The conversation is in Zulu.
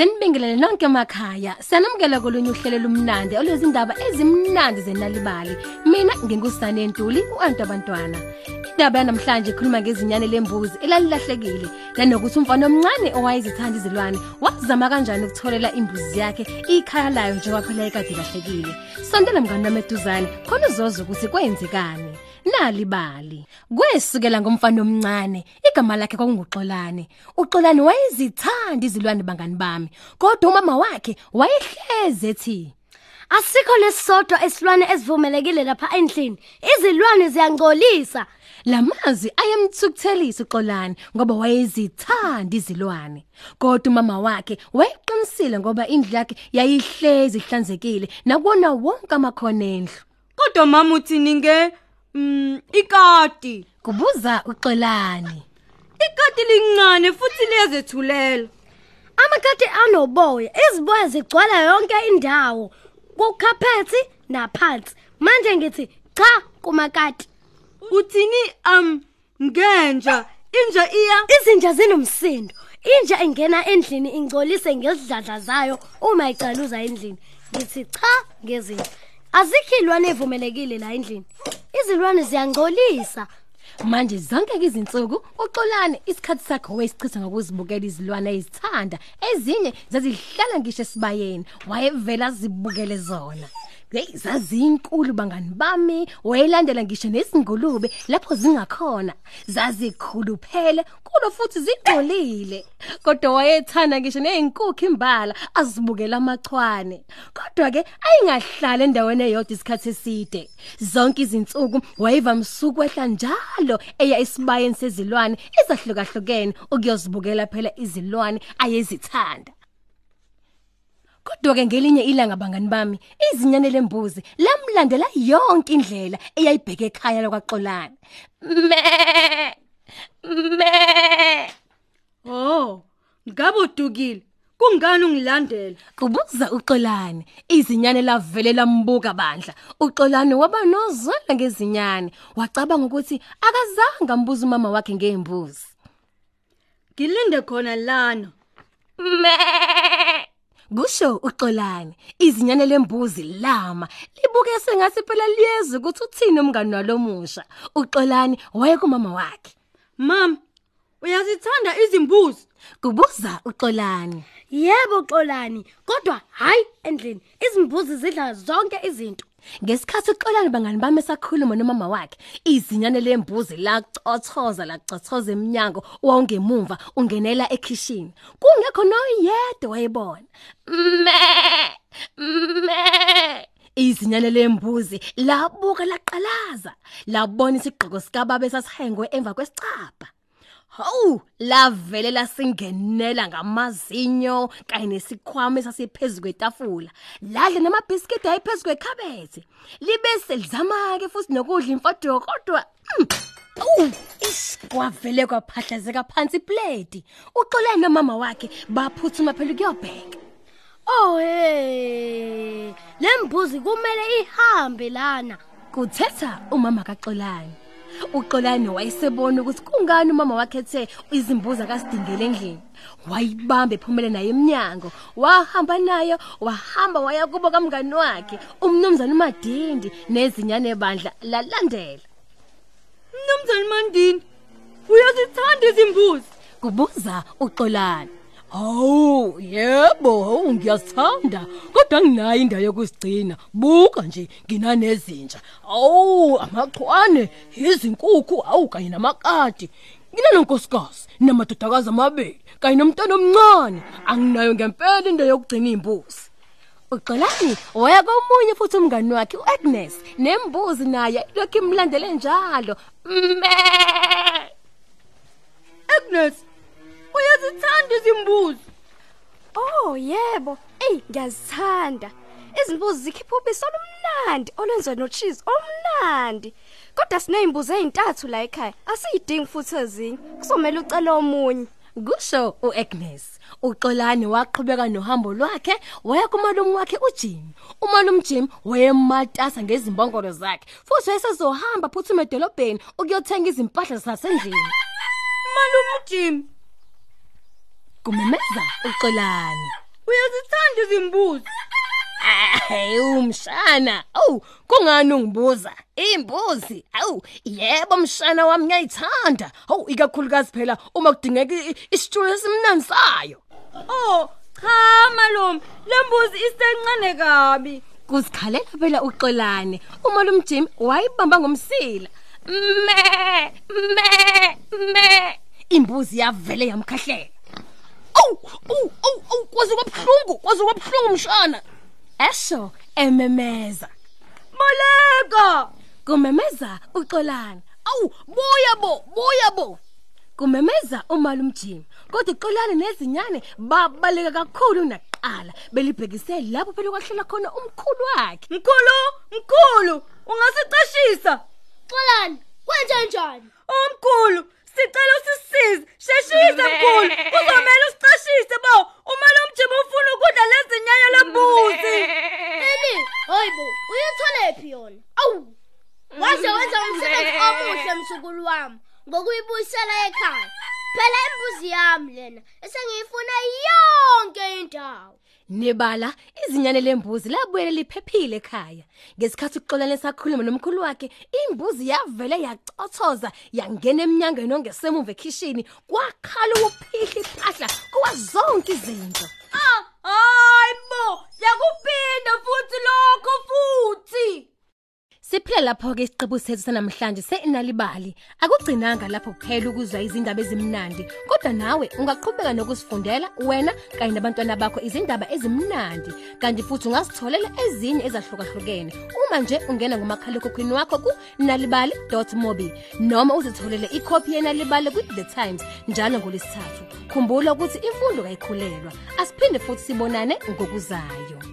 Senibingelele nonke emakhaya. Sanamukela kolunye uhlelo lumnandi olwezindaba ezimnandi zenalibali. Mina ngingusane Ntuli uantu abantwana. Indaba yanamhlanje ikhuluma ngezinyane lembuzi elalilahlekile nanokuthi umfana omncane owayezithanda izilwane wazama kanjani ukutholela imbuzi yakhe ikhaya layo njengoba phela ekade lahlekile. Sondela mngani nami eduzane khona uzoza ukuthi kwenzekani. Nalibali. Kwesukela ngomfana omncane, igama lakhe kwakunguXolani. uXolani wayezithanda izilwane bangani bami, kodwa umama wakhe wayehleze ethi Asikho lesisodwa esilwane esivumelekile lapha endlini. Izilwane ziyangcolisa. Lamazwi ayemthukuthelisa uXolani ngoba wayezithanda izilwane. Kodwa umama wakhe wayeqinisile ngoba indlu yakhe yayihlezi ihlanzekile nakubona wonke amakhona endlu. Kodwa mama uthini nge mm ikati? Kubuza uXolani. Ikati lincane futhi liyazethulela. Amakati anoboya, iziboya zigcwala yonke indawo. Kukhaphethi naphansi. Manje ngithi cha kumakati. Uthini um ngenja inja iya Izinja zinomsindo. Inja ingena endlini ingcolise ngezidladla zayo uma icaluza endlini. Ngithi cha ngezinja. Azikho ilwane evumelekile la endlini. Izilwane ziyangcolisa. Manje zonke ke izinsuku uXolani isikhathi sakhe wayesichitha ngokuzibukela izilwane ezithanda ezinye zazihlala ngisho esibayeni wayevela zibukele zona Hey zazinkulu bangani bami? Wayelandela ngisho nesingulube lapho zingakhona. Zazikhuluphele kulo futhi zigcolile kodwa wayethanda ngisho nezinkukhu imbala azibukela amachwane. Kodwa ke ayingahlala endaweni eyodwa isikhathi eside. Zonke izinsuku wayiva msuku ehla njalo eya esibayeni sezilwane ezahlukahlukene ukuyozibukela phela izilwane ayezithanda. Kodwa ke ngelinye ilanga bangani bami izinyane lembuzi lamlandela yonke indlela eyayibheke ekhaya lokwaXolani. Me me Oh, ngabe udukile. Kungani ungilandela? kubuza uXolani izinyane lavele lambuka bandla uXolani waba nozwela ngezinyane wacabanga ukuthi akazange ambuza umama wakhe ngeembuzi Ngilinde khona lana. me Kusho uXolani izinyane lembuzi lama libuke sengathi phela liyezwe ukuthi uthini umngani walomusha uXolani wayekumama wakhe Mama, uyazithanda izimbuzi? kubuza uXolani Yebo Xolani, kodwa hayi endlini. Izimbuzi zidla zonke izinto. Ngesikhathi uXolani bangani bami esakhuluma nomama wakhe izinyane lembuzi lacothoza lacothoza eminyango wongemuva ungenela ekitchen kungekho noyedwa wayebona. Me me izinyane lembuzi labuka laqalaza labona isigqoko sikababa esasihengwe emva kwesicapha Hawu lavele lasingenela ngamazinyo kanye nesikhwama esasiphezulu kwetafula ladle namabhiskiti ayiphezulu kwekhabethe libese lizama ke futhi nokudla imfodo kodwa Awu isikwavele kwaphahlazeka phansi iplate uxolene nomama wakhe baphuthuma phela ukuyobheka Oh hey. Lembuzi kumele ihambe lana. kuthetha umama kaXolani uXolani wayesebona ukuthi kungani umama wakhe ethe izimbuzi akasidingele endlini? Wayibamba ephumele naye eminyango wahamba nayo wahamba waya kubo kamngani wakhe umnumzana uMadindi nezinyane bandla lalandela. Mnumzane Mandini, uyazithanda izimbuzi? kubuza uXolani. Hawu yebo hawu ngiyasithanda kodwa nginayo indawo yokusigcina. Buka nje nginanezinja. Hawu amachwane izinkukhu hawu kanye namakati. Nginalo nkosikazi namadodakazi amabili kanye nomntwana omncane. Anginayo ngempela indawo yokugcina izimbuzi Uxolani waya komunye futhi umngani wakhe uAgnes. Nembuzi naye lokhu imlandele njalo. Me Agnes, uyazithanda izimbuzi? Oh yebo. Ey ngiyazithanda. Izimbuzi zikhipha ubisi olumnandi olwenziwe no cheese omnandi. Kodwa sinezimbuzi ezintathu la ekhaya. Asiyidingi futhi ezinye. Kuzomela ucele omunye. Kusho uAgnes uXolani waqhubeka nohambo lwakhe waya kumalume wakhe uJim umalume Jim wayematasa ngezimbongolo zakhe futhi wayesezohamba phuthume edolobheni ukuyothenga izimpahla zasendlini Malume Jim, kumemeza uXolani uyazithanda izimbuzi Hey umshana. Awu, kungani ungibuza? Imbuzi. Awu, yebo mshana wami ngiyayithanda. Awu, ikakhulukazi phela uma kudingeka i- isitulo esimnandi sayo. oh cha malome lembuzi isencane kabi Kuzikhalela phela uxolane. Uma lo mjimi wayibamba ngomsila. Me, me, me. Imbuzi yavele yamkhahlela. Awu, awu, awu, awu, kwaze kwabhlungu, kwaze kwabhlungu mshana. Esho ememeza. maleka Kumemeza uxolana. Awu, boya bo, boya bo. Kumemeza umali umjimi. Kodwa uxolana nezinyane babaleka kakhulu naqala. Belibhekise lapho phela kwahlela khona umkhulu wakhe. mkhulu mkhulu ungasicashisa xolani kwenze njani omkhulu sicela usisize sheshisa mkhulu kuzomela usicashise bo. Uma lo mjima ufuna ukudla lezinyanya lembuzi eli hayibo uyitholephi yona awu waze wenza umsebenzi omuhle msukulu wami ngokuyibuyisela ekhaya phela imbuzi yami lena esengiyifuna yonke indawo Nebala izinyane lembuzi labuye liphephile ekhaya. Ngesikhathi uxolane sakhuluma nomkhulu wakhe, imbuzi yavele yacothoza yangena eminyangweni ongesemuva ekitchen kwakhala ukuphihla iphahla kuwa zonke izinto. Siphila lapho ke isiqebu sethu sanamhlanje senalibali. Akugcinanga lapho kuphela ukuzwa izindaba ezimnandi, kodwa nawe ungaqhubeka nokuzifundela wena kanye nabantwana bakho izindaba ezimnandi. Kanti futhi ungasitholela ezinye ezahlukahlukene. Uma nje ungena ngomakhalekhukhwini wakho ku nalibali.mobi noma uzitholele ikhophi yenalibali ku The Times njalo ngolesithathu. Khumbula ukuthi imfundo kayikhulelwa. Asiphinde futhi sibonane ngokuzayo.